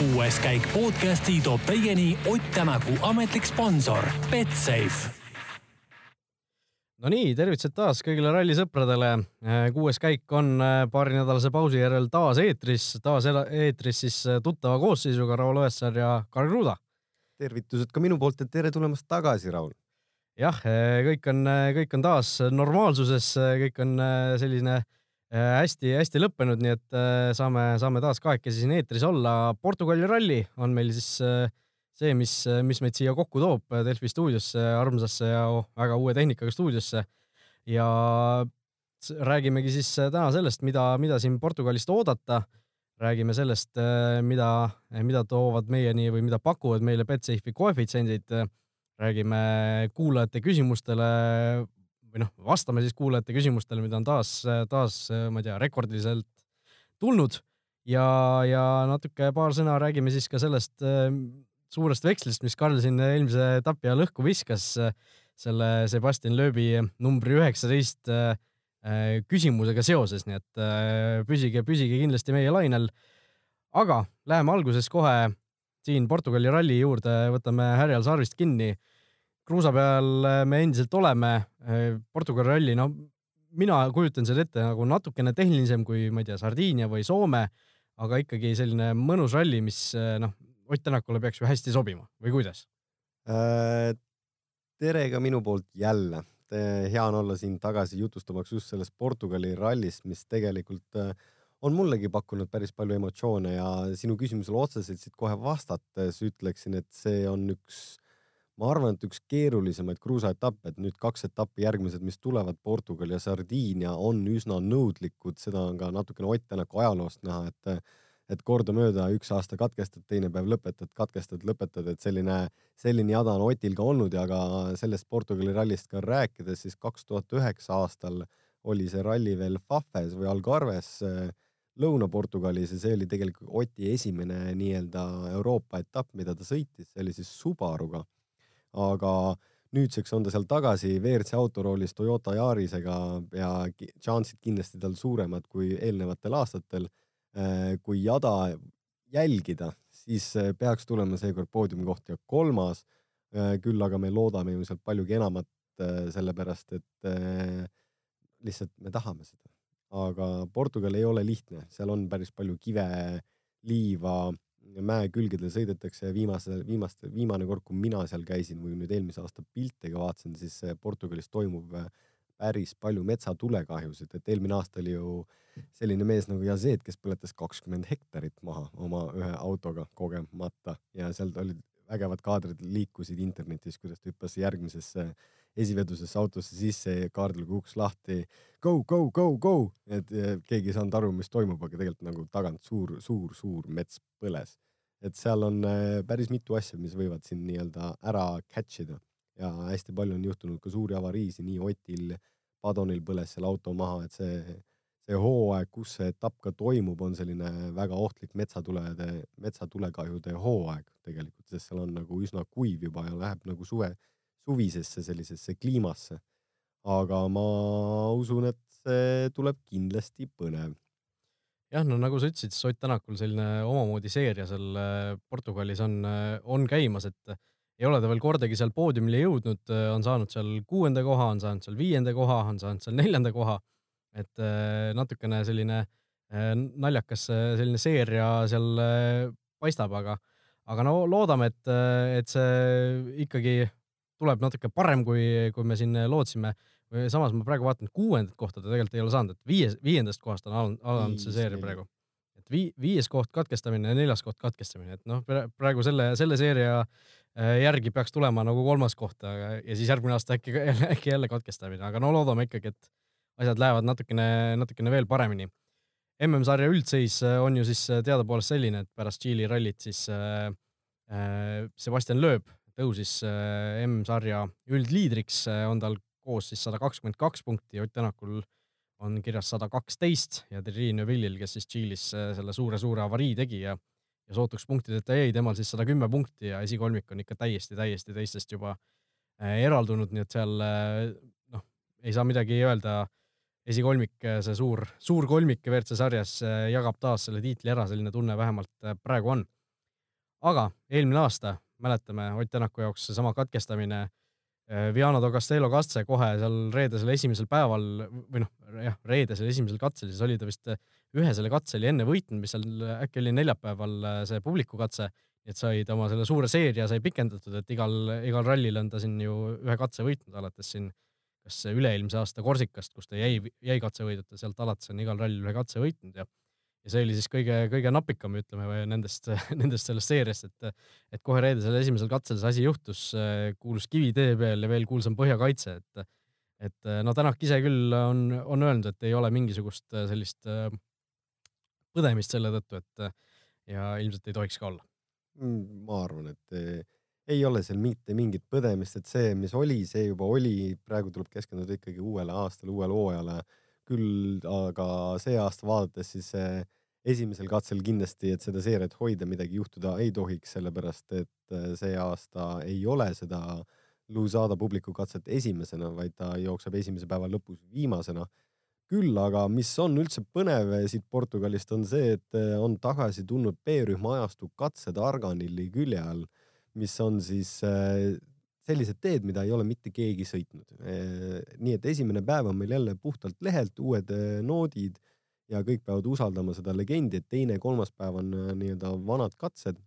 kuues käik podcasti toob teieni Ott Tänaku ametlik sponsor Betsafe. Nonii, tervitused taas kõigile rallisõpradele. kuues käik on äh, paarinädalase pausi järel taas eetris, taas eetris siis äh, tuttava koosseisuga Raul Õessar ja Karl Kruda. tervitused ka minu poolt ja tere tulemast tagasi, Raul. jah, kõik on, kõik on taas normaalsuses, kõik on selline äh, hästi-hästi äh, lõppenud, nii et äh, saame, saame taas kahekesi siin eetris olla. Portugali ralli on meil siis äh, see, mis, mis meid siia kokku toob Delfi stuudiosse, armsasse ja väga uue tehnikaga stuudiosse. ja räägimegi siis täna sellest, mida, mida siin Portugalist oodata. räägime sellest, mida, mida toovad meieni või mida pakuvad meile Betsafe'i koefitsiendid. räägime kuulajate küsimustele või noh, vastame siis kuulajate küsimustele, mida on taas, taas, ma ei tea, rekordiliselt tulnud. Ja, ja natuke paar sõna räägime siis ka sellest äh, suurest vekslist, mis Karl siin eelmise etapi ajal õhku viskas, selle Sebastian Loebi numbri üheksateist äh, küsimusega seoses, nii et äh, püsige, püsige kindlasti meie lainel. aga läheme alguses kohe siin Portugali ralli juurde, võtame härjal sarvist kinni kruusa peal äh, me endiselt oleme. Äh, Portugali ralli, no mina kujutan seda ette nagu natukene tehnilisem kui, ma ei tea, Sardiinia või Soome, aga ikkagi selline mõnus ralli, mis äh, noh, Ott Tänakule peaks ju hästi sobima või kuidas äh,? tere ka minu poolt jälle. hea on olla siin tagasi jutustamaks just sellest Portugali rallist, mis tegelikult on mullegi pakkunud päris palju emotsioone ja sinu küsimusele otseselt siit kohe vastates ütleksin, et see on üks ma arvan, et üks keerulisemaid kruusaetappe, et nüüd kaks etappi järgmised, mis tulevad, Portugal ja Sardiinia on üsna nõudlikud, seda on ka natukene Ott Tänaku ajaloost näha, et et kordamööda üks aasta katkestad, teine päev lõpetad, katkestad, lõpetad, et selline, selline jada on Otil ka olnud ja ka sellest Portugali rallist ka rääkides, siis kaks tuhat üheksa aastal oli see ralli veel Fafes või Algarves Lõuna-Portugalis ja see oli tegelikult Oti esimene nii-öelda Euroopa etapp, mida ta sõitis, see oli siis Subaruga aga nüüdseks on ta seal tagasi WRC autoroolis Toyota Yarisega ja šansid kindlasti tal suuremad kui eelnevatel aastatel. Äh, kui jada jälgida, siis äh, peaks tulema seekord poodiumi koht ja kolmas. Äh, küll aga me loodame ju sealt paljugi enamat, sellepärast et lihtsalt me tahame seda. aga Portugal ei ole lihtne, seal on päris palju kive, liiva mäe külgedel sõidetakse ja viimase, viimaste, viimane kord, kui mina seal käisin või nüüd eelmise aasta piltidega vaatasin, siis Portugalis toimub äh, päris palju metsatulekahjusid, et eelmine aasta oli ju selline mees nagu Yazid, kes põletas kakskümmend hektarit maha oma ühe autoga kogemata ja sealt olid vägevad kaadrid liikusid internetis, kuidas ta hüppas järgmisesse esivedusesse autosse sisse, kaardil kuks lahti. Go, go, go, go, et keegi ei saanud aru, mis toimub, aga tegelikult nagu tagant suur, suur, suur mets põles. et seal on äh, päris mitu asja, mis võivad siin nii-öelda ära catch ida ja hästi palju on juhtunud ka suuri avariisid, nii Otil, Padonil põles seal auto maha, et see, see hooaeg, kus see etapp ka toimub, on selline väga ohtlik metsatulede, metsatulekahjude hooaeg tegelikult, sest seal on nagu üsna kuiv juba ja läheb nagu suve, suvisesse sellisesse kliimasse. aga ma usun, et see tuleb kindlasti põnev. jah, no nagu sa ütlesid, Ott Tänakul selline omamoodi seeria seal äh, Portugalis on, äh, on käimas, et ei ole ta veel kordagi seal poodiumile jõudnud, äh, on saanud seal kuuenda koha, on saanud seal viienda koha, on saanud seal neljanda koha. Et natukene selline naljakas selline seeria seal paistab, aga, aga no loodame, et, et see ikkagi tuleb natuke parem, kui, kui me siin lootsime. samas ma praegu vaatan, et kuuendat kohta ta tegelikult ei ole saanud, et viies, viiendast kohast on alanud, see seeria praegu. et vii-, viies koht katkestamine ja neljas koht katkestamine, et noh, praegu selle, selle seeria äh, järgi peaks tulema nagu kolmas koht, aga ja siis järgmine aasta äkki, äkki jälle katkestamine, aga no loodame ikkagi, et asjad lähevad natukene, natukene veel paremini. MM-sarja üldseis äh, on ju siis äh, teadapoolest selline, et pärast Tšiili rallit siis äh, Sebastian Loeb tõusis äh, M-sarja üldliidriks, äh, on tal koos siis sada kakskümmend kaks punkti, Ott Tänakul on kirjas sada kaksteist ja Terrine Villil, kes siis Tšiilis äh, selle suure-suure avarii tegi ja, ja sootuks punktideta jäi, temal siis sada kümme punkti ja esikolmik on ikka täiesti, täiesti teistest juba eraldunud, nii et seal noh, ei saa midagi öelda. Esikolmik, see suur, suur kolmik WRC sarjas jagab taas selle tiitli ära, selline tunne vähemalt praegu on. Aga eelmine aasta, mäletame, Ott Tänaku jaoks seesama katkestamine Äh, Viano do Castello katse kohe seal reedesel esimesel päeval või noh, jah, reedesel esimesel katsel, siis oli ta vist äh, ühe selle katse oli enne võitnud, mis seal äh, äkki oli neljapäeval see publiku katse, et sai ta oma selle suure seeria sai pikendatud, et igal, igal rallil on ta siin ju ühe katse võitnud alates siin kas üle-eelmise aasta Korsikast, kus ta jäi, jäi katsevõiduta, sealt alates on igal rallil ühe katse võitnud ja ja see oli siis kõige, kõige napikam, ütleme nendest, nendest sellest seeriast, et, et kohe reedesel esimesel katsel see asi juhtus, kuulus kivi tee peal ja veel kuulsam põhjakaitse, et, et no Tänak ise küll on, on öelnud, et ei ole mingisugust sellist põdemist selle tõttu, et ja ilmselt ei tohiks ka olla. Mm, ma arvan, et ei ole seal mitte mingit põdemist, et see, mis oli, see juba oli, praegu tuleb keskenduda ikkagi uuele aastale, uuele hooajale küll aga see aasta vaadates siis esimesel katsel kindlasti, et seda seeriat hoida, midagi juhtuda ei tohiks, sellepärast et äh, see aasta ei ole seda Lusada publiku katset esimesena, vaid ta jookseb esimese päeva lõpus viimasena. küll aga, mis on üldse põnev siit Portugalist, on see, et äh, on tagasi tulnud B-rühma ajastu katsed Arganili külje all, mis on siis äh, sellised teed, mida ei ole mitte keegi sõitnud. nii et esimene päev on meil jälle puhtalt lehelt uued noodid ja kõik peavad usaldama seda legendi, et teine-kolmas päev on nii-öelda vanad katsed,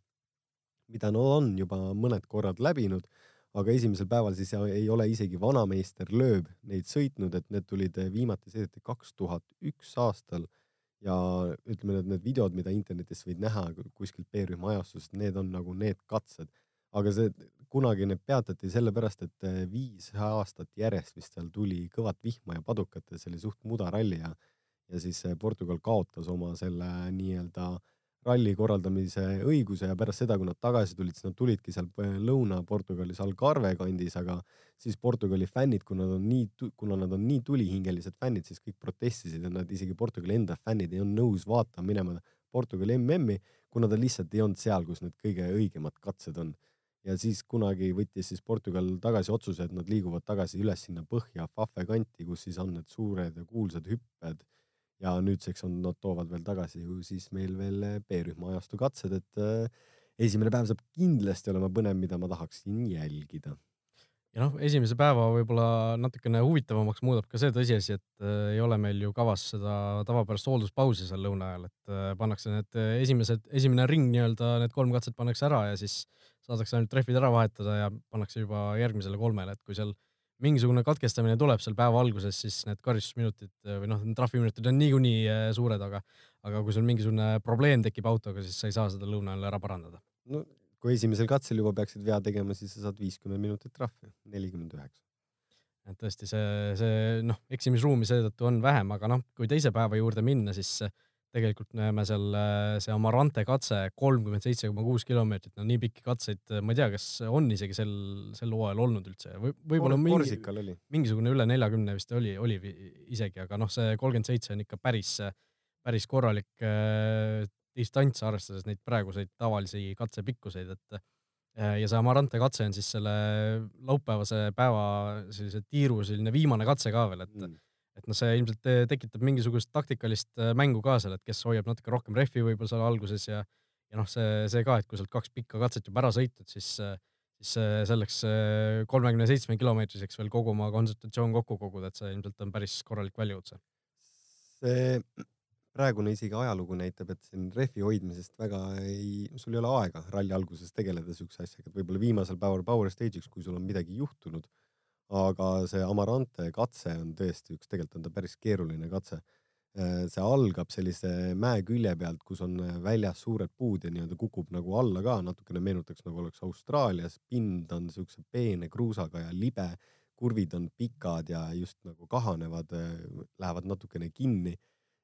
mida nad on juba mõned korrad läbinud, aga esimesel päeval siis ei ole isegi vanameister Lööb neid sõitnud, et need tulid viimati sõideti kaks tuhat üks aastal ja ütleme, et need videod, mida internetis võid näha kuskilt B-rühma ajastust, need on nagu need katsed aga see kunagi need peatati sellepärast, et eh, viis aastat järjest vist seal tuli kõvat vihma ja padukat ja see oli suht mudaralli ja, ja siis eh, Portugal kaotas oma selle nii-öelda ralli korraldamise õiguse ja pärast seda, kui nad tagasi tulid, siis nad tulidki seal eh, Lõuna-Portugalis Algarve kandis, aga siis Portugali fännid, kuna nad on nii, kuna nad on nii tulihingelised fännid, siis kõik protestisid ja nad isegi Portugali enda fännid ei olnud nõus vaatama minema Portugali MM-i, kuna ta lihtsalt ei olnud seal, kus need kõige õigemad katsed on ja siis kunagi võttis siis Portugal tagasi otsuse, et nad liiguvad tagasi üles sinna põhja Fafe kanti, kus siis on need suured ja kuulsad hüpped. ja nüüdseks on, nad toovad veel tagasi ju siis meil veel B-rühma ajastu katsed, et äh, esimene päev saab kindlasti olema põnev, mida ma tahaksin jälgida ja noh, esimese päeva võib-olla natukene huvitavamaks muudab ka see tõsiasi, et äh, ei ole meil ju kavas seda tavapärast hoolduspausi seal lõuna ajal, et äh, pannakse need esimesed, esimene ring nii-öelda, need kolm katset pannakse ära ja siis saadakse ainult trehvid ära vahetada ja pannakse juba järgmisele kolmele, et kui seal mingisugune katkestamine tuleb seal päeva alguses, siis need karistusminutid või noh, trahviminutid on niikuinii äh, suured, aga, aga kui sul mingisugune probleem tekib autoga, siis sa ei saa seda lõuna ajal ära parandada. no kui esimesel katsel juba peaksid vea tegema, siis sa saad viiskümmend minutit trahvi, nelikümmend üheksa. et tõesti see, see noh, eksimisruumi seetõttu on vähem, aga noh, kui teise päeva juurde minna, siis tegelikult näeme seal see Amarante katse kolmkümmend seitse koma kuus kilomeetrit, no nii pikki katseid, ma ei tea, kas on isegi sel, sel hooajal olnud üldse. Või võib-olla mingi, mingisugune üle neljakümne vist oli, oli isegi, aga noh, see kolmkümmend seitse on ikka päris, päris korralik äh, distants, arvestades neid praeguseid tavalisi katsepikkuseid, et äh, ja see Amarante katse on siis selle laupäevase päeva sellise tiiru selline viimane katse ka veel, et mm et noh, see ilmselt tekitab mingisugust taktikalist äh, mängu ka seal, et kes hoiab natuke rohkem rehvi võib-olla seal alguses ja, ja noh, see, see ka, et kui sealt kaks pikka katset juba ära sõitnud, siis, äh, siis selleks äh, kolmekümne seitsme kilomeetriseks veel kogu oma konsultatsioon kokku koguda, et see ilmselt on päris korralik väljakutse. see praegune isegi ajalugu näitab, et siin rehvi hoidmisest väga ei, sul ei ole aega ralli alguses tegeleda siukse asjaga, et võib-olla viimasel päeval power stage'iks, kui sul on midagi juhtunud aga see Amarante katse on tõesti üks, tegelikult on ta päris keeruline katse. Äh, see algab sellise mäe külje pealt, kus on väljas suured puud ja nii-öelda kukub nagu alla ka, natukene meenutaks nagu oleks Austraalias, pind on siukse peene kruusaga ja libe, kurvid on pikad ja just nagu kahanevad, äh, lähevad natukene kinni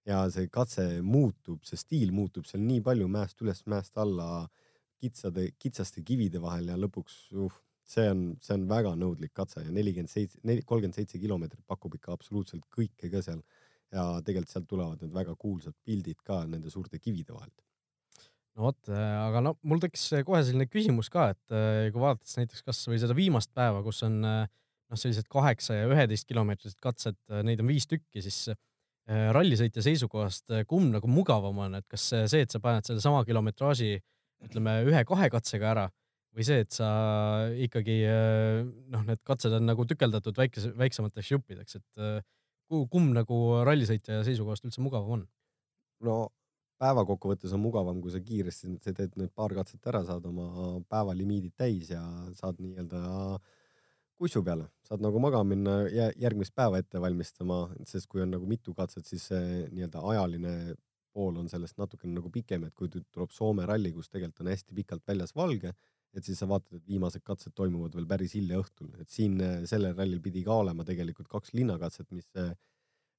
ja see katse muutub, see stiil muutub seal nii palju mäest üles, mäest alla, kitsade, kitsaste kivide vahel ja lõpuks uh, see on, see on väga nõudlik katse ja nelikümmend seitse, kolmkümmend seitse kilomeetrit pakub ikka absoluutselt kõike ka seal. ja tegelikult sealt tulevad need väga kuulsad pildid ka nende suurte kivide vahelt. no vot, äh, aga no mul tekkis kohe selline küsimus ka, et äh, kui vaadates näiteks kasvõi seda viimast päeva, kus on äh, noh, sellised kaheksa ja üheteist kilomeetrised katsed, neid on viis tükki, siis rallisõitja seisukohast, kumb nagu mugavam on, et kas see, et sa paned sellesama kilometraaži ütleme ühe-kahe katsega ära või see, et sa ikkagi noh, need katsed on nagu tükeldatud väikese, väiksemateks juppideks, et kumb nagu rallisõitja seisukohast üldse mugavam on? no päevakokkuvõttes on mugavam, kui sa kiiresti sa teed need paar katset ära, saad oma päevalimiidid täis ja saad nii-öelda kussu peale, saad nagu magama minna ja järgmist päeva ette valmistama, sest kui on nagu mitu katset, siis see nii-öelda ajaline pool on sellest natukene nagu pikem, et kui tuleb Soome ralli, kus tegelikult on hästi pikalt väljas valge, et siis sa vaatad, et viimased katsed toimuvad veel päris hilja õhtul, et siin sellel rallil pidi ka olema tegelikult kaks linnakatset, mis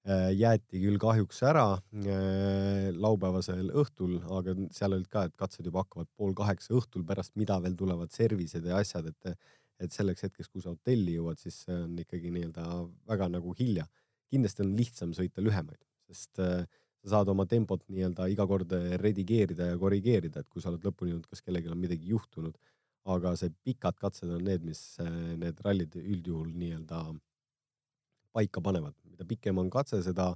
Äh, jäeti küll kahjuks ära äh, laupäevasel õhtul, aga seal olid ka, et katsed juba hakkavad pool kaheksa õhtul, pärast mida veel tulevad servised ja asjad, et et selleks hetkeks, kui sa hotelli jõuad, siis see on ikkagi nii-öelda väga nagu hilja. kindlasti on lihtsam sõita lühemaid, sest äh, sa saad oma tempot nii-öelda iga kord redigeerida ja korrigeerida, et kui sa oled lõpuni jõudnud, kas kellelgi on midagi juhtunud, aga see pikad katsed on need, mis need rallid üldjuhul nii-öelda paika panevad, mida pikem on katse, seda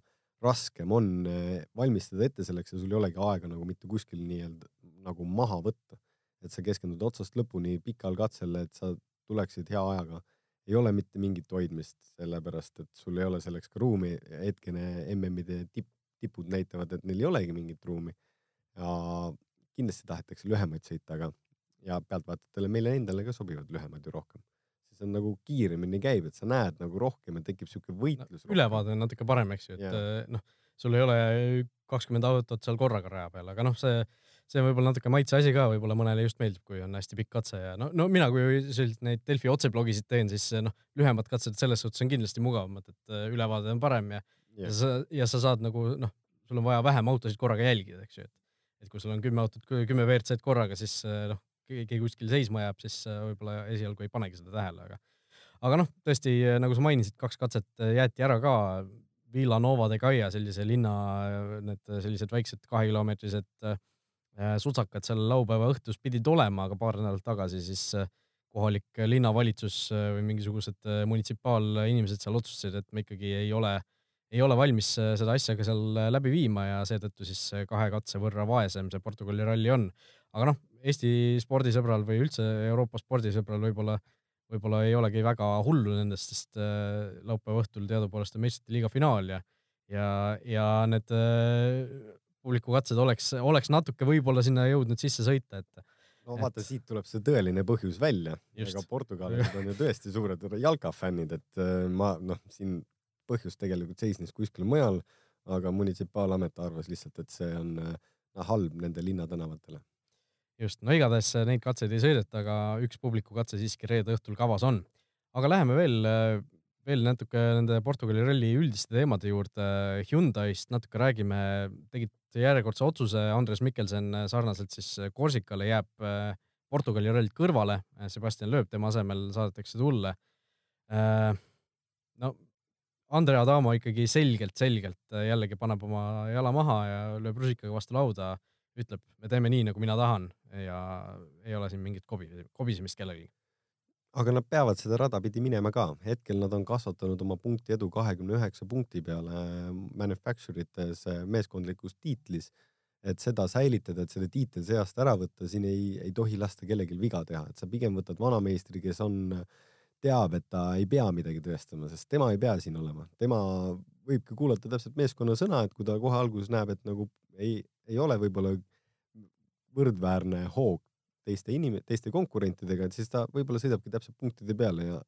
raskem on eh, valmistada ette selleks ja sul ei olegi aega nagu mitte kuskil nii-öelda nagu maha võtta. et sa keskendud otsast lõpuni pikal katsel, et sa tuleksid hea ajaga. ei ole mitte mingit hoidmist, sellepärast et sul ei ole selleks ka ruumi. hetkene MM-ide tipp, tipud näitavad, et neil ei olegi mingit ruumi. ja kindlasti tahetakse lühemaid sõita, aga ja pealtvaatajatele, meile endale ka sobivad lühemad ju rohkem siis on nagu kiiremini käib, et sa näed nagu rohkem ja tekib siuke võitlus no,. ülevaade on natuke parem, eks ju, et yeah. noh, sul ei ole kakskümmend autot seal korraga raja peal, aga noh, see, see on võib-olla natuke maitse asi ka, võib-olla mõnele just meeldib, kui on hästi pikk katse ja no, no mina, kui selliseid neid Delfi otseblogisid teen, siis noh, lühemad katsed selles suhtes on kindlasti mugavamad, et äh, ülevaade on parem ja yeah., ja sa, ja sa saad nagu noh, sul on vaja vähem autosid korraga jälgida, eks ju, et et kui sul on kümme autot, kümme WRC-d korraga, siis äh, noh, keegi kuskil seisma jääb, siis äh, võib-olla esialgu ei panegi seda tähele, aga aga noh, tõesti nagu sa mainisid, kaks katset äh, jäeti ära ka. Villanova de Gaia, sellise linna, need sellised väiksed kahekilomeetrised äh, sutsakad seal laupäeva õhtus pidid olema, aga paar nädalat tagasi siis kohalik linnavalitsus või mingisugused munitsipaalinimesed seal otsustasid, et me ikkagi ei ole, ei ole valmis seda asja ka seal läbi viima ja seetõttu siis kahe katse võrra vaesem see Portugali ralli on. aga noh, Eesti spordisõbral või üldse Euroopa spordisõbral võib-olla, võib-olla ei olegi väga hullu nendest, sest äh, laupäeva õhtul teadupoolest on meistrite liiga finaal ja, ja, ja need äh, publikukatsed oleks, oleks natuke võib-olla sinna jõudnud sisse sõita, et no vaata et..., siit tuleb see tõeline põhjus välja. ega portugallased on ju tõesti suured jalkafännid, et äh, ma noh, siin põhjus tegelikult seisnes kuskil mujal, aga munitsipaalamet arvas lihtsalt, et see on no, halb nende linnatänavatele just, no igatahes äh, neid katseid ei sõideta, aga üks publikukatse siiski reede õhtul kavas on. aga läheme veel, äh, veel natuke nende Portugali ralli üldiste teemade juurde. Hyundai'st natuke räägime, tegid järjekordse otsuse, Andres Mikkelsen äh, sarnaselt siis Korsikale jääb Portugali rallilt kõrvale, Sebastian Loeb tema asemel saadetakse tulle. no Andre Adamo ikkagi selgelt, selgelt jällegi paneb oma jala maha ja lööb rusikaga vastu lauda ütleb, me teeme nii, nagu mina tahan ja ei ole siin mingit kobi, kobisemist kellelegi. aga nad peavad seda rada pidi minema ka, hetkel nad on kasvatanud oma punkti edu kahekümne üheksa punkti peale manufacture ites meeskondlikus tiitlis. et seda säilitada, et selle tiitel seast ära võtta, siin ei, ei tohi lasta kellelgi viga teha, et sa pigem võtad vanameistri, kes on, teab, et ta ei pea midagi tõestama, sest tema ei pea siin olema, tema võibki kuulata täpselt meeskonna sõna, et kui ta kohe alguses näeb, et nagu ei, ei ole võib-olla võrdväärne hoog teiste inim-, teiste konkurentidega, et siis ta võib-olla sõidabki täpselt punktide peale ja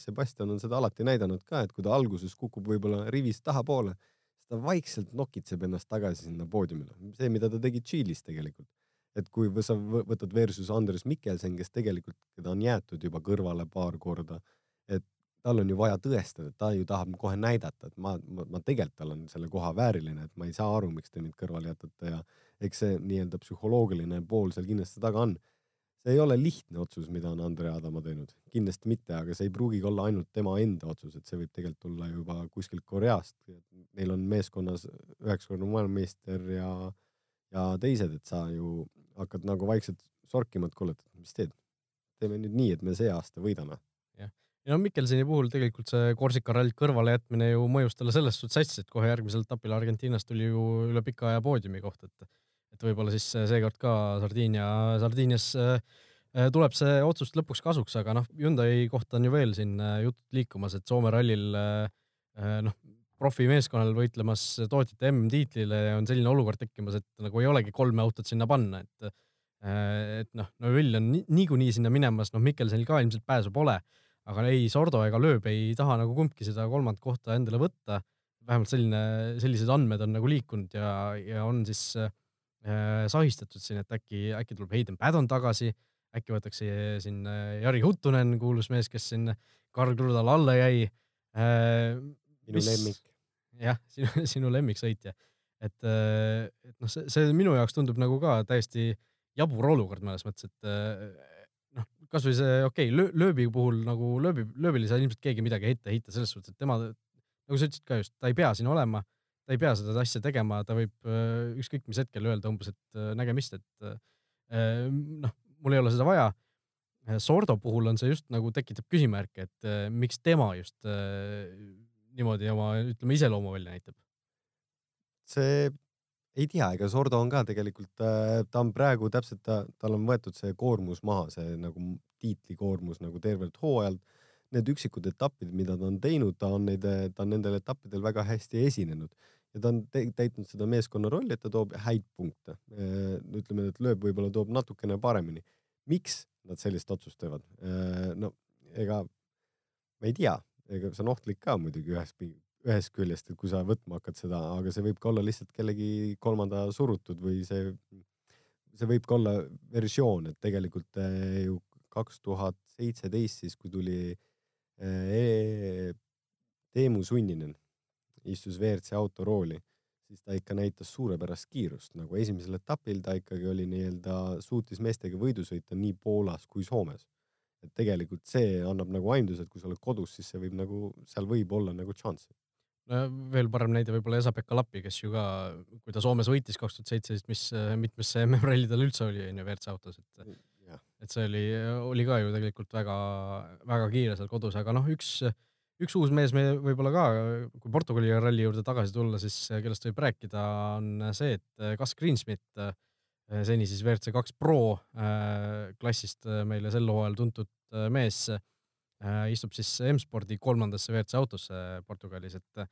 Sebastian on seda alati näidanud ka, et kui ta alguses kukub võib-olla rivist tahapoole, siis ta vaikselt nokitseb ennast tagasi sinna poodiumile. see, mida ta tegi Tšiilis tegelikult. et kui sa võtad versus Andres Mikkelsen, kes tegelikult, keda on jäetud juba kõrvale paar korda, et tal on ju vaja tõestada, ta ju tahab kohe näidata, et ma, ma, ma tegelikult olen selle koha vääriline, et ma ei saa aru, miks te mind kõrvale jätate ja eks see nii-öelda psühholoogiline pool seal kindlasti taga on. see ei ole lihtne otsus, mida on Andre Adama teinud, kindlasti mitte, aga see ei pruugigi olla ainult tema enda otsus, et see võib tegelikult tulla juba kuskilt Koreast. Neil on meeskonnas üheksakordne maailmameister ja, ja teised, et sa ju hakkad nagu vaikselt sorkima, et kuule, et mis teed, teeme nüüd nii, et me see aasta võidame no Mikkelseni puhul tegelikult see Korsika rallit kõrvale jätmine ju mõjus talle selles suhtes hästi, et kohe järgmisel etapil Argentiinas tuli ju üle pika aja poodiumi koht, et et võib-olla siis seekord ka Sardiinia, Sardiinias tuleb see otsus lõpuks kasuks, aga noh, Hyundai kohta on ju veel siin jutud liikumas, et Soome rallil noh, profimeeskonnal võitlemas tootjate MM-tiitlile on selline olukord tekkimas, et nagu ei olegi kolme autot sinna panna, et et noh, no Vill on niikuinii sinna minemas, noh, Mikkelsenil ka ilmselt pääsu pole, aga ei Sordo ega Lööb ei taha nagu kumbki seda kolmandat kohta endale võtta. vähemalt selline, sellised andmed on nagu liikunud ja, ja on siis äh, sahistatud siin, et äkki, äkki tuleb Hayden Paddon tagasi, äkki võetakse siin äh, Jari Huttunen, kuulus mees, kes siin Karl Krudal alla jäi äh,. minu mis... lemmik jah, sinu, sinu lemmiksõitja. et, äh, et noh, see, see minu jaoks tundub nagu ka täiesti jabur olukord mõnes mõttes, et äh, kasvõi see okei okay,, lööbi puhul nagu lööbi, lööbile ei saa ilmselt keegi midagi ette heita selles suhtes, et tema, nagu sa ütlesid ka just, ta ei pea siin olema, ta ei pea seda asja tegema, ta võib äh, ükskõik mis hetkel öelda umbes, et nägemist, et noh, mul ei ole seda vaja. Sordo puhul on see just nagu tekitab küsimärke, et miks tema just niimoodi oma, ütleme, iseloomu välja näitab? see, ei tea, ega Sordo on ka tegelikult, äh, ta on praegu täpselt, ta, tal on võetud see koormus maha, see nagu tiitlikoormus nagu tervelt hooajalt. Need üksikud etapid, mida ta on teinud, ta on neid, ta on nendel etappidel väga hästi esinenud ja ta on täitnud seda meeskonna rolli, et ta toob häid punkte. Äh, ütleme, et lööb võib-olla toob natukene paremini. miks nad sellist otsust teevad? Äh, no ega ma ei tea, ega see on ohtlik ka muidugi ühest, ühest küljest, et kui sa võtma hakkad seda, aga see võib ka olla lihtsalt kellegi kolmanda surutud või see, see võib ka olla versioon, et tegelikult eh, ju kaks tuhat seitseteist siis, kui tuli eh, Teemu Sunninen, istus WRC autorooli, siis ta ikka näitas suurepärast kiirust, nagu esimesel etapil ta ikkagi oli nii-öelda, suutis meestega võidu sõita nii Poolas kui Soomes et tegelikult see annab nagu aimduse, et kui sa oled kodus, siis see võib nagu, seal võib olla nagu šanssi. No veel parem näide võib-olla Esa-Pekka Lappi, kes ju ka, kui ta Soomes võitis kaks tuhat seitseteist, mis, mitmes see MM-ralli tal üldse oli, onju, WRC autos, et ja. et see oli, oli ka ju tegelikult väga-väga kiire seal kodus, aga noh, üks, üks uus mees me võib-olla ka, kui Portugali ralli juurde tagasi tulla, siis kellest võib rääkida, on see, et Gus Greensmith seni siis WRC kaks Pro äh, klassist meile sel hooajal tuntud mees istub siis M-spordi kolmandasse WRC autosse Portugalis, et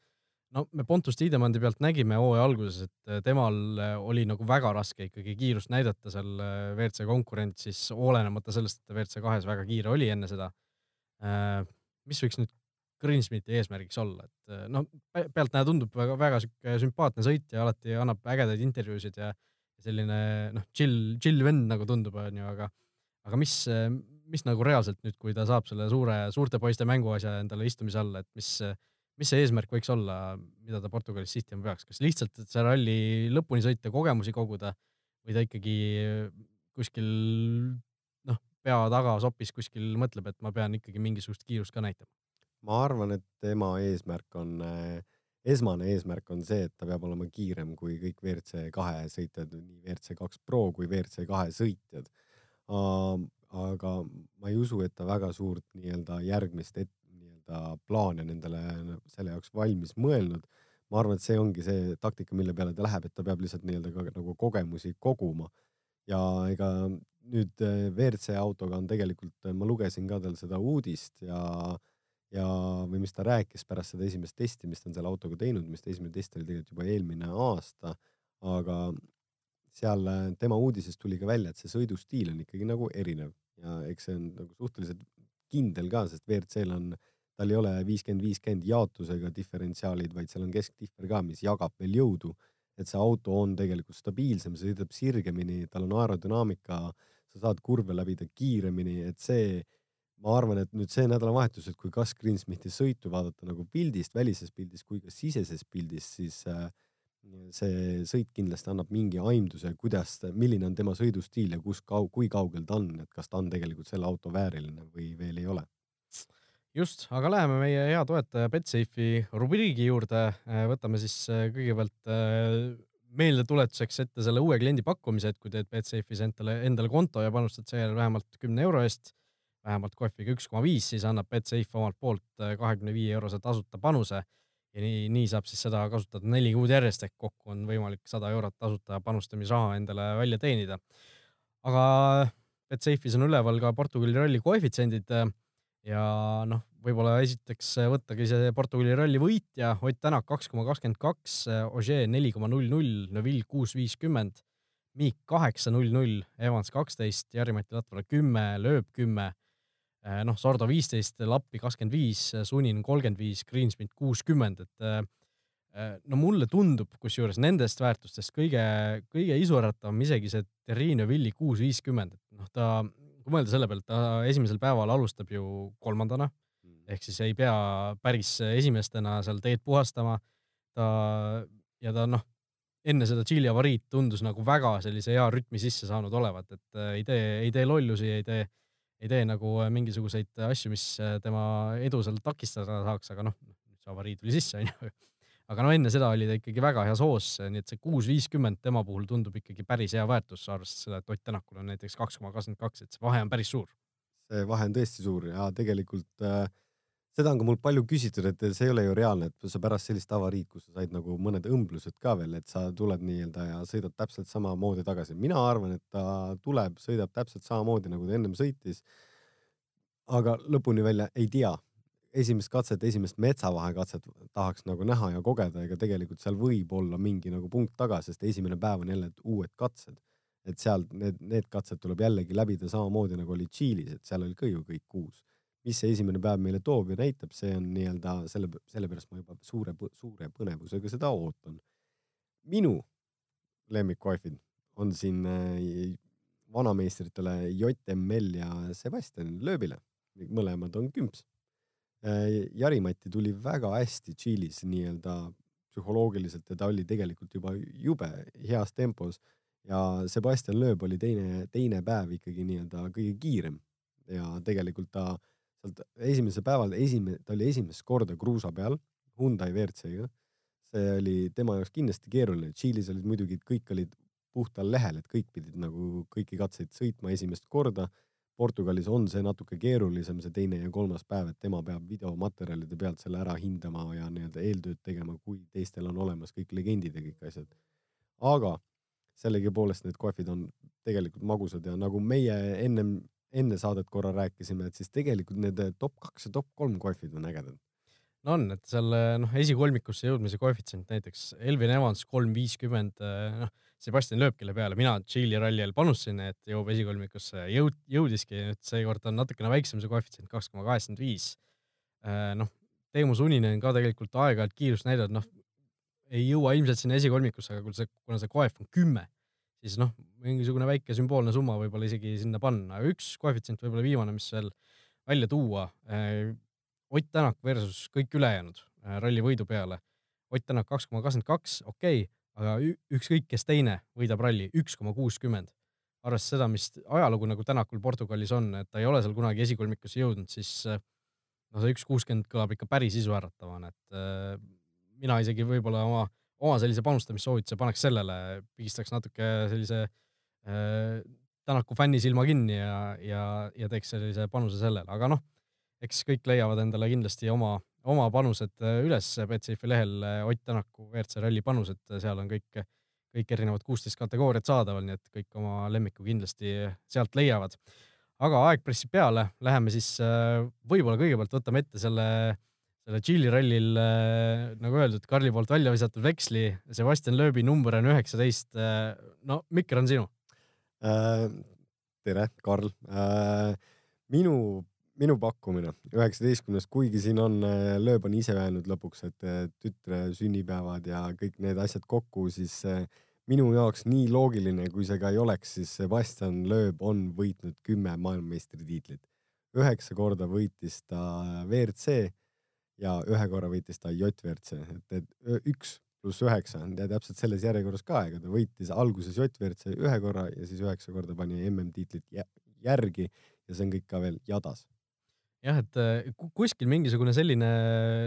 no me Pontus Tiidemandi pealt nägime hooaja alguses, et temal oli nagu väga raske ikkagi kiirust näidata seal WRC konkurentsis, olenemata sellest, et ta WRC kahes väga kiire oli enne seda. mis võiks nüüd Greensmiti eesmärgiks olla, et noh, pealtnäha tundub väga, väga sihuke sümpaatne sõitja, alati annab ägedaid intervjuusid ja selline noh, chill, chill vend nagu tundub, onju, aga, aga mis, mis nagu reaalselt nüüd, kui ta saab selle suure, suurte poiste mänguasja endale istumise alla, et mis, mis see eesmärk võiks olla, mida ta Portugalis sihtima peaks, kas lihtsalt, see ralli lõpuni sõita, kogemusi koguda või ta ikkagi kuskil noh, pea taga sopis kuskil mõtleb, et ma pean ikkagi mingisugust kiirust ka näitama? ma arvan, et tema eesmärk on äh, esmane eesmärk on see, et ta peab olema kiirem kui kõik WRC kahe sõitjad, nii WRC kaks Pro kui WRC kahe sõitjad. Aga ma ei usu, et ta väga suurt nii-öelda järgmist et, nii-öelda plaane nendele selle jaoks valmis mõelnud. ma arvan, et see ongi see taktika, mille peale ta läheb, et ta peab lihtsalt nii-öelda ka nagu kogemusi koguma. ja ega nüüd WRC autoga on tegelikult, ma lugesin ka tal seda uudist ja ja, või mis ta rääkis pärast seda esimest testi, mis ta on selle autoga teinud, mis ta esimene test oli tegelikult juba eelmine aasta, aga seal äh, tema uudisest tuli ka välja, et see sõidustiil on ikkagi nagu erinev ja eks see on nagu suhteliselt kindel ka, sest WRC-l on, tal ei ole viiskümmend, viiskümmend jaotusega diferentsiaalid, vaid seal on kesktihver ka, mis jagab veel jõudu. et see auto on tegelikult stabiilsem, sõidab sirgemini, tal on aerodünaamika, sa saad kurve läbida kiiremini, et see ma arvan, et nüüd see nädalavahetus, et kui Gus Greensmithi sõitu vaadata nagu pildist, välisest pildist kui ka sisesest pildist, siis äh, see sõit kindlasti annab mingi aimduse, kuidas, milline on tema sõidustiil ja kus kau-, kui kaugel ta on, et kas ta on tegelikult selle auto vääriline või veel ei ole. just, aga läheme meie hea toetaja Betsafe'i rubriigi juurde. Äh, võtame siis äh, kõigepealt meeldetuletuseks ette selle uue kliendi pakkumise, et kui teed Betsafe'is endale, endale konto ja panustad seejärel vähemalt kümne euro eest vähemalt kohviga üks koma viis, siis annab Betsafe omalt poolt äh, kahekümne viie eurose tasuta panuse ja nii, nii saab siis seda kasutada neli kuud järjest ehk kokku on võimalik sada eurot tasuta panustamisraha endale välja teenida. aga Betsafe'is on üleval ka Portugali ralli koefitsiendid ja noh, võib-olla esiteks võttagi see Portugali ralli võitja Ott Tänak kaks koma kakskümmend kaks, Ogier neli koma null null, Neville kuus viiskümmend, Miik kaheksa null null, Evans kaksteist, Jari-Mati Latvala kümme, Lööb kümme Äh, noh, Sordo viisteist, Lappi kakskümmend viis, Sunin kolmkümmend viis, Greensmit kuuskümmend, et äh, äh, no mulle tundub, kusjuures nendest väärtustest kõige, kõige isuratavam isegi see Terrine Villi kuus viiskümmend, et noh, ta, kui mõelda selle peale, ta esimesel päeval alustab ju kolmandana mm. ehk siis ei pea päris esimestena seal teed puhastama. ta ja ta noh, enne seda Tšiili avariid tundus nagu väga sellise hea rütmi sisse saanud olevat, et ei tee, ei tee lollusi, ei tee ei tee nagu äh, mingisuguseid asju, mis äh, tema edu seal takistada saaks, aga noh, see avarii tuli sisse, onju. aga no enne seda oli ta ikkagi väga heas hoos, nii et see kuus viiskümmend tema puhul tundub ikkagi päris hea väärtus, arvestades seda, et Ott Tänakul on näiteks kaks koma kakskümmend kaks, et see vahe on päris suur. see vahe on tõesti suur ja tegelikult äh, seda on ka mul palju küsitud, et see ei ole ju reaalne, et sa pärast sellist avariid, kus sa said nagu mõned õmblused ka veel, et sa tuled nii-öelda ja sõidad täpselt samamoodi tagasi. mina arvan, et ta tuleb, sõidab täpselt samamoodi nagu ta ennem sõitis. aga lõpuni välja ei tea. esimest katset, esimest metsavahekatset tahaks nagu näha ja kogeda, ega tegelikult seal võib olla mingi nagu punkt taga, sest esimene päev on jälle uued katsed. et sealt need, need katsed tuleb jällegi läbida samamoodi nagu oli Tšiilis, et seal oli ka ju kõik uus mis see esimene päev meile toob ja näitab, see on nii-öelda selle, sellepärast ma juba suure, suure põnevusega seda ootan. minu lemmikkoefid on siin äh, vanameistritele JML ja Sebastian Loebile, mõlemad on kümps. Äh, Jari-Mati tuli väga hästi Tšiilis nii-öelda psühholoogiliselt ja ta oli tegelikult juba jube heas tempos ja Sebastian Loeb oli teine, teine päev ikkagi nii-öelda kõige kiirem ja tegelikult ta sealt esimesel päeval esimene, ta oli esimest korda kruusa peal Hyundai WRC-ga. see oli tema jaoks kindlasti keeruline, Tšiilis olid muidugi, kõik olid puhtal lehel, et kõik pidid nagu kõiki katseid sõitma esimest korda. Portugalis on see natuke keerulisem, see teine ja kolmas päev, et tema peab videomaterjalide pealt selle ära hindama ja nii-öelda eeltööd tegema, kui teistel on olemas kõik legendid ja kõik asjad. aga sellegipoolest need kohvid on tegelikult magusad ja nagu meie ennem enne saadet korra rääkisime, et siis tegelikult need top kaks ja top kolm kohvid on ägedad. no on, et seal noh, esikolmikusse jõudmise koefitsient näiteks Elvin Evans kolm viiskümmend, noh, Sebastian lööb kelle peale, mina Tšiili ralli ajal panustasin, et jõuab esikolmikusse, jõud, jõudiski, nüüd seekord on natukene väiksem see koefitsient, kaks koma kaheksakümmend viis. noh, Teemu Suninen ka tegelikult aeg-ajalt kiirust näidanud, noh, ei jõua ilmselt sinna esikolmikusse, aga kui see, kuna see koef on kümme siis noh, mingisugune väike sümboolne summa võib-olla isegi sinna panna, aga üks koefitsient võib-olla viimane, mis veel välja tuua. Eh, Ott Tänak versus kõik ülejäänud eh, ralli võidu peale. Ott Tänak kaks koma kakskümmend kaks, okei okay,, aga ükskõik, kes teine võidab ralli, üks koma kuuskümmend. arvestades seda, mis ajalugu nagu Tänakul Portugalis on, et ta ei ole seal kunagi esikolmikusse jõudnud, siis eh, no see üks kuuskümmend kõlab ikka päris isuäratavana, et mina isegi võib-olla oma oma sellise panustamissoovituse paneks sellele, pigistaks natuke sellise äh, Tänaku fänni silma kinni ja, ja, ja teeks sellise panuse sellele, aga noh, eks kõik leiavad endale kindlasti oma, oma panused äh, üles. Betsafe'i lehel äh, Ott Tänaku WRC ralli panused, seal on kõik, kõik erinevad kuusteist kategooriat saadaval, nii et kõik oma lemmiku kindlasti sealt leiavad. aga aeg pressib peale, läheme siis äh, võib-olla kõigepealt võtame ette selle äh, selle Tšiili rallil äh, nagu öeldud, Karli poolt välja visatud veksli, Sebastian Loebi number on üheksateist. Äh, no mikker on sinu äh,? tere, Karl äh,. minu, minu pakkumine üheksateistkümnes, kuigi siin on, äh, Loeb on ise öelnud lõpuks, et tütre sünnipäevad ja kõik need asjad kokku, siis minu jaoks nii loogiline, kui see ka ei oleks, siis Sebastian Loeb on võitnud kümme maailmameistritiitlit. üheksa korda võitis ta WRC ja ühe korra võitis ta J-WRC, et, et üks pluss üheksa on täpselt selles järjekorras ka, ega ta võitis alguses J-WRC ühe korra ja siis üheksa korda pani MM-tiitlit järgi ja see on kõik ka veel jadas. jah, et äh, kuskil mingisugune selline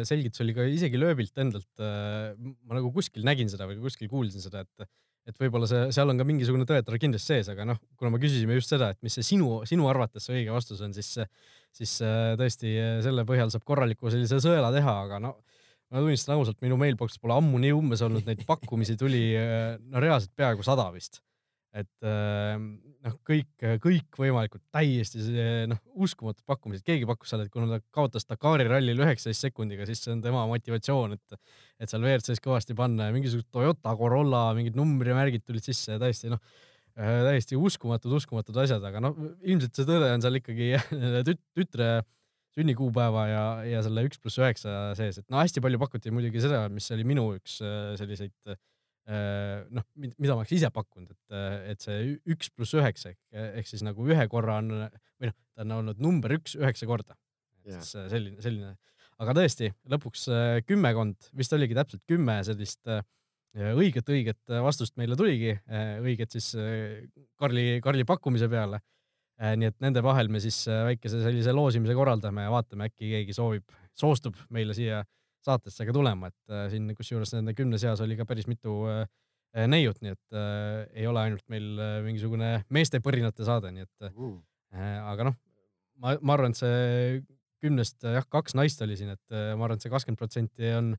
selgitus oli ka isegi lööbilt endalt. Äh, ma nagu kuskil nägin seda või kuskil kuulsin seda, et et võib-olla see, seal on ka mingisugune tõetar kindlasti sees, aga noh, kuna me küsisime just seda, et mis see sinu, sinu arvates see õige vastus on, siis, siis äh, tõesti äh, selle põhjal saab korraliku sellise sõela teha, aga no ma tunnistan ausalt, minu mailbox pole ammu nii umbes olnud, neid pakkumisi tuli no reaalselt peaaegu sada vist. Et noh, kõik, kõikvõimalikud täiesti noh, uskumatud pakkumised, keegi pakkus seal, et kuna ta kaotas Dakari rallil üheksateist sekundiga, siis see on tema motivatsioon, et, et seal WRC-s kõvasti panna ja mingisugused Toyota Corolla mingid numbrimärgid tulid sisse ja täiesti noh, täiesti uskumatud, uskumatud asjad, aga noh, ilmselt see tõde on seal ikkagi tüt, tütre sünnikuupäeva ja, ja selle üks pluss üheksa sees, et no hästi palju pakuti muidugi seda, mis oli minu üks äh, selliseid äh, noh, mida ma oleks ise pakkunud, et, äh, et see üks pluss üheksa ehk, ehk siis nagu ühe korra on või noh, ta on olnud number üks üheksa korda. siis selline, selline, aga tõesti lõpuks kümmekond, vist oligi täpselt kümme sellist õiget, õiget vastust meile tuligi, õiget siis Karli, Karli pakkumise peale. Äh, nii et nende vahel me siis äh, väikese sellise loosimise korraldame ja vaatame, äkki keegi soovib, soostub meile siia saatesse ka tulema, et äh, siin kusjuures nende kümne seas oli ka päris mitu neiut, nii et äh, ei ole ainult meil mingisugune meeste põrinate saade, nii et äh, aga noh, ma, ma arvan, et see kümnest jah, kaks naist oli siin, et ma arvan, et see kakskümmend protsenti on,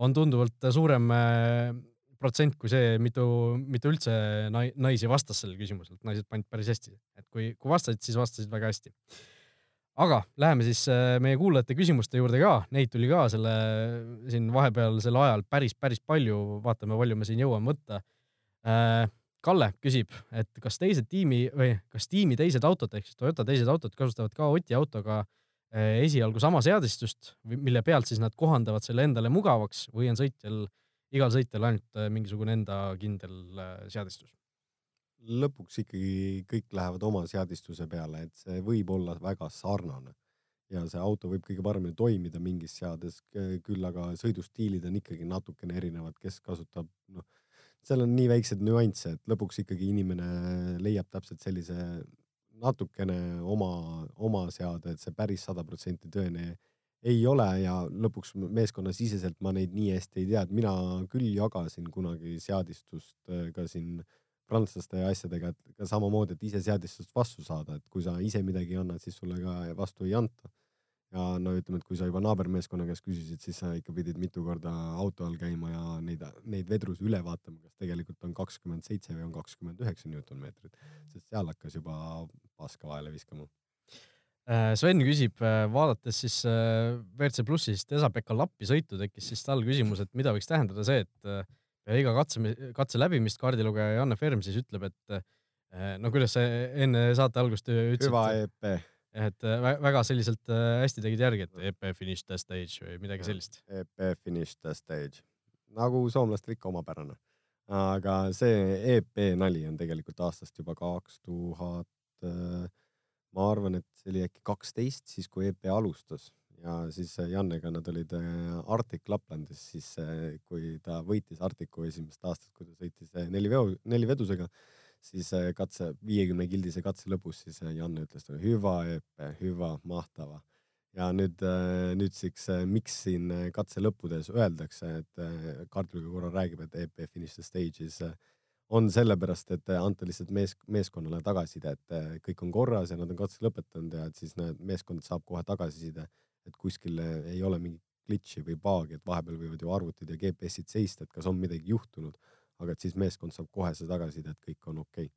on tunduvalt suurem äh, protsent kui see, mitu, mitu üldse naisi vastas sellele küsimusele, et naised panid päris hästi, et kui, kui vastasid, siis vastasid väga hästi. Aga läheme siis äh, meie kuulajate küsimuste juurde ka, neid tuli ka selle siin vahepealsel ajal päris, päris palju, vaatame, palju me siin jõuame võtta. Äh, Kalle küsib, et kas teised tiimi või kas tiimi teised autod ehk siis Toyota teised autod kasutavad ka Oti autoga äh, esialgu sama seadistust, mille pealt siis nad kohandavad selle endale mugavaks või on sõitjal igal sõitjal ainult mingisugune enda kindel seadistus? Lõpuks ikkagi kõik lähevad oma seadistuse peale, et see võib olla väga sarnane. Ja see auto võib kõige paremini toimida mingis seades, küll aga sõidustiilid on ikkagi natukene erinevad, kes kasutab, noh, seal on nii väikseid nüansse, et lõpuks ikkagi inimene leiab täpselt sellise natukene oma, oma seade, et see päris sada protsenti tõene ei ole ja lõpuks meeskonnasiseselt ma neid nii hästi ei tea, et mina küll jagasin kunagi seadistust äh, ka siin prantslaste ja asjadega, et ka samamoodi, et ise seadistust vastu saada, et kui sa ise midagi annad, siis sulle ka vastu ei anta. ja no ütleme, et kui sa juba naabermeeskonna käest küsisid, siis sa ikka pidid mitu korda auto all käima ja neid, neid vedrusi üle vaatama, kas tegelikult on kakskümmend seitse või on kakskümmend üheksa Newtonmeetrit, sest seal hakkas juba paska vahele viskama Äh, Sven küsib, äh, vaadates siis äh, WRC Plussist Esa-Pekka Lappi sõitu, tekkis siis tal küsimus, et mida võiks tähendada see, et peale iga katse, katse läbimist kaardilugeja Janne Ferm siis ütleb, et no kuidas sa enne saate algust ütlesid. hüva EP. et väga selliselt hästi tegid järgi, et EP finish the stage või midagi sellist. EP finish the stage, nagu soomlastel ikka omapärane. aga see EP nali on tegelikult aastast juba kaks tuhat ma arvan, et see oli äkki kaksteist, siis kui EP alustas ja siis Jannega nad olid äh, Arctic Laplandis, siis äh, kui ta võitis Arcticu esimest aastat, kui ta sõitis äh, neli veo, neli vedusega, siis katse, viiekümne kildise katse lõpus, siis Janne ütles talle hüva EP, hüva, mahtava. ja nüüd, nüüdseks, miks siin katse lõppudes öeldakse, et Kartuliga korra räägib, et EP finish the stage'is on sellepärast, et anda lihtsalt mees, meeskonnale tagasiside, et kõik on korras ja nad on katse lõpetanud ja et siis need meeskond saab kohe tagasiside, et kuskil ei ole mingit glitch'i või baagi, et vahepeal võivad ju arvutid ja GPS-id seista, et kas on midagi juhtunud, aga et siis meeskond saab kohe see tagasiside, et kõik on okei okay.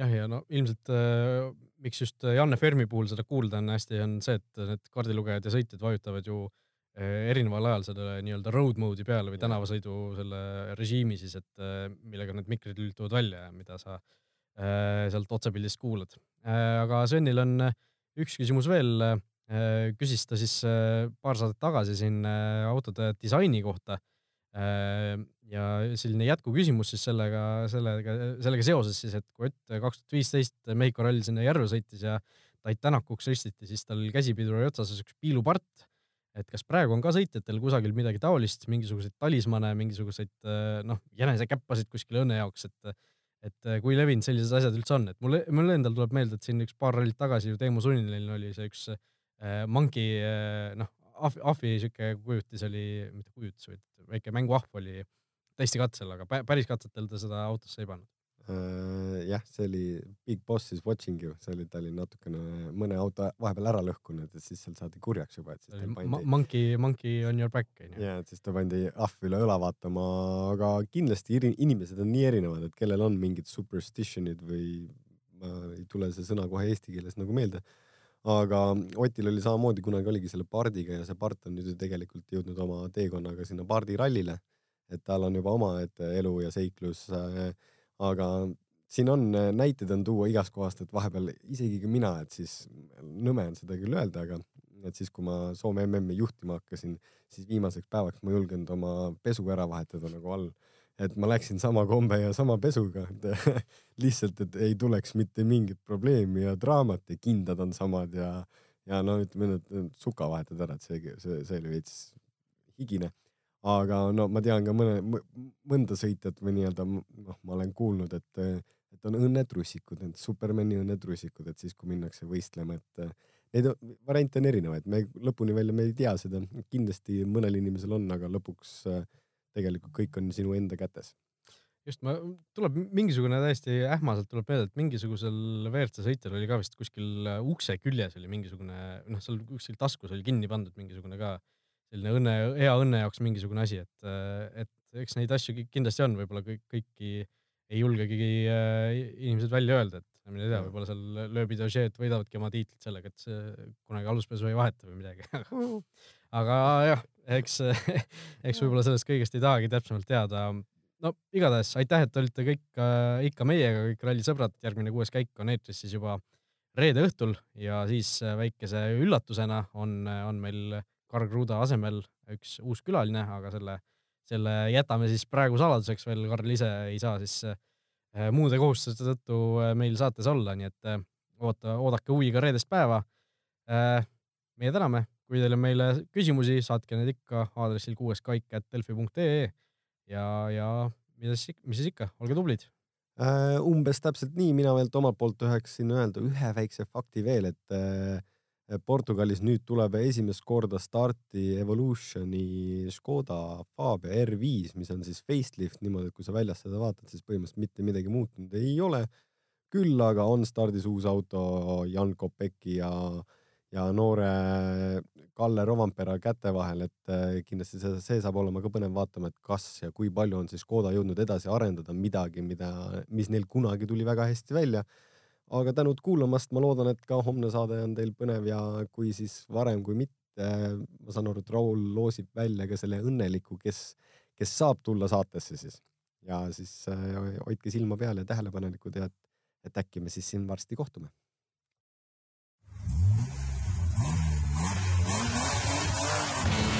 jah, ja no ilmselt äh, miks just Janne Fermi puhul seda kuulda on hästi, on see, et need kaardilugejad ja sõitjad vajutavad ju äh, Eh, erineval ajal sellele nii-öelda road mode'i peale või tänavasõidu selle režiimi siis, et eh, millega need mikrid lülituvad välja ja mida sa äh, sealt otsepildist kuulad äh,. aga Svenil on üks küsimus veel äh,. Küsis ta siis paar saadet tagasi siin autode disaini kohta. ja selline jätkuküsimus siis sellega, sellega, sellega seoses siis, et kui Ott kaks tuhat viisteist Mehhiko ralli sinna järve sõitis ja Tait Tänakuks ristiti, siis tal käsipidur oli otsas üks piilupart et kas praegu on ka sõitjatel kusagil midagi taolist, mingisuguseid talismane, mingisuguseid äh, noh, jänesekäppasid kuskil õnne jaoks, et et äh, kui levinud sellised asjad üldse on, et mul, mul endal tuleb meelde, et siin üks paar rallit tagasi ju Teemu Sunnilil oli see üks äh, monkey äh, noh, ahvi, ahvi siuke kujutis oli, mitte kujutis, vaid väike mänguahv oli testikatsel, aga päris katsetel ta seda autosse ei pannud äh, jah, see oli Big Boss is watching you, see oli, ta oli natukene mõne auto vahepeal ära lõhkunud, et siis seal saadi kurjaks juba, et siis ta pandi. Monkey, monkey on your back onju. ja, et siis ta pandi ahv üle õla vaatama, aga kindlasti inimesed on nii erinevad, et kellel on mingid superstition'id või ma ei tule see sõna kohe eesti keeles nagu meelde aga Otil oli samamoodi, kunagi oligi selle pardiga ja see part on nüüd ju tegelikult jõudnud oma teekonnaga sinna pardirallile. et tal on juba omaette elu ja seiklus. Äh, aga siin on äh, näiteid on tuua igast kohast, et vahepeal isegi ka mina, et siis nõme on seda küll öelda, aga et siis, kui ma Soome MM-i juhtima hakkasin, siis viimaseks päevaks ma ei julgenud oma pesu ära vahetada nagu all et ma läksin sama kombe ja sama pesuga lihtsalt, et ei tuleks mitte mingit probleemi ja draamat ja kindad on samad ja, ja no ütleme, et suka vahetad ära, et see, see, see oli veits higine. aga no ma tean ka mõne, mõnda sõitjat või nii-öelda noh, ma olen kuulnud, et, et on õnnetrussikud, need Supermani õnnetrussikud, et siis, kui minnakse võistlema, et neid variante on erinevaid, me lõpuni välja me ei tea seda, kindlasti mõnel inimesel on, aga lõpuks äh, tegelikult kõik on sinu enda kätes. just, ma, tuleb mingisugune täiesti ähmaselt tuleb meelde, et mingisugusel WRC sõitjal oli ka vist kuskil äh, ukse küljes oli mingisugune, noh, seal kuskil taskus oli kinni pandud mingisugune ka selline õnne, hea õnne jaoks mingisugune asi, et, äh, et eks neid asju kindlasti on, võib-olla kõik, kõiki ei julgegi äh, inimesed välja öelda, et mine tea, võib-olla seal lööbid ja võidavadki oma tiitlit sellega, et see kunagi aluspesu ei vaheta või midagi aga jah, eks, eks võib-olla sellest kõigest ei tahagi täpsemalt teada. no igatahes aitäh, et olite kõik äh, ikka meiega, kõik rallisõbrad, järgmine kuues käik on eetris siis juba reede õhtul ja siis äh, väikese üllatusena on, on meil Karl Kruda asemel üks uus külaline, aga selle, selle jätame siis praegu saladuseks veel, Karl ise ei saa siis äh, muude kohustuste tõttu meil saates olla, nii et oota, oodake huviga reedest päeva. meie täname kui teil on meile küsimusi, saatke need ikka aadressil kuueskaik.delfi.ee ja, ja mida siis, mis siis ikka, olge tublid äh,. umbes täpselt nii, mina veel omalt poolt tahaksin öelda ühe väikse fakti veel, et äh, Portugalis nüüd tuleb esimest korda starti Evolutioni Škoda Fabia R5, mis on siis facelift niimoodi, et kui sa väljast seda vaatad, siis põhimõtteliselt mitte midagi muutunud ei ole. küll aga on stardis uus auto Jan Kopeki ja äh, ja noore Kalle Rovampera käte vahel, et äh, kindlasti see, see saab olema ka põnev vaatama, et kas ja kui palju on siis Škoda jõudnud edasi arendada midagi, mida, mis neil kunagi tuli väga hästi välja. aga tänud kuulamast, ma loodan, et ka homne saade on teil põnev ja kui siis varem kui mitte, ma saan aru, et Raul loosib välja ka selle õnneliku, kes, kes saab tulla saatesse siis ja siis äh, hoidke silma peal ja tähelepanelikud ja et, et äkki me siis siin varsti kohtume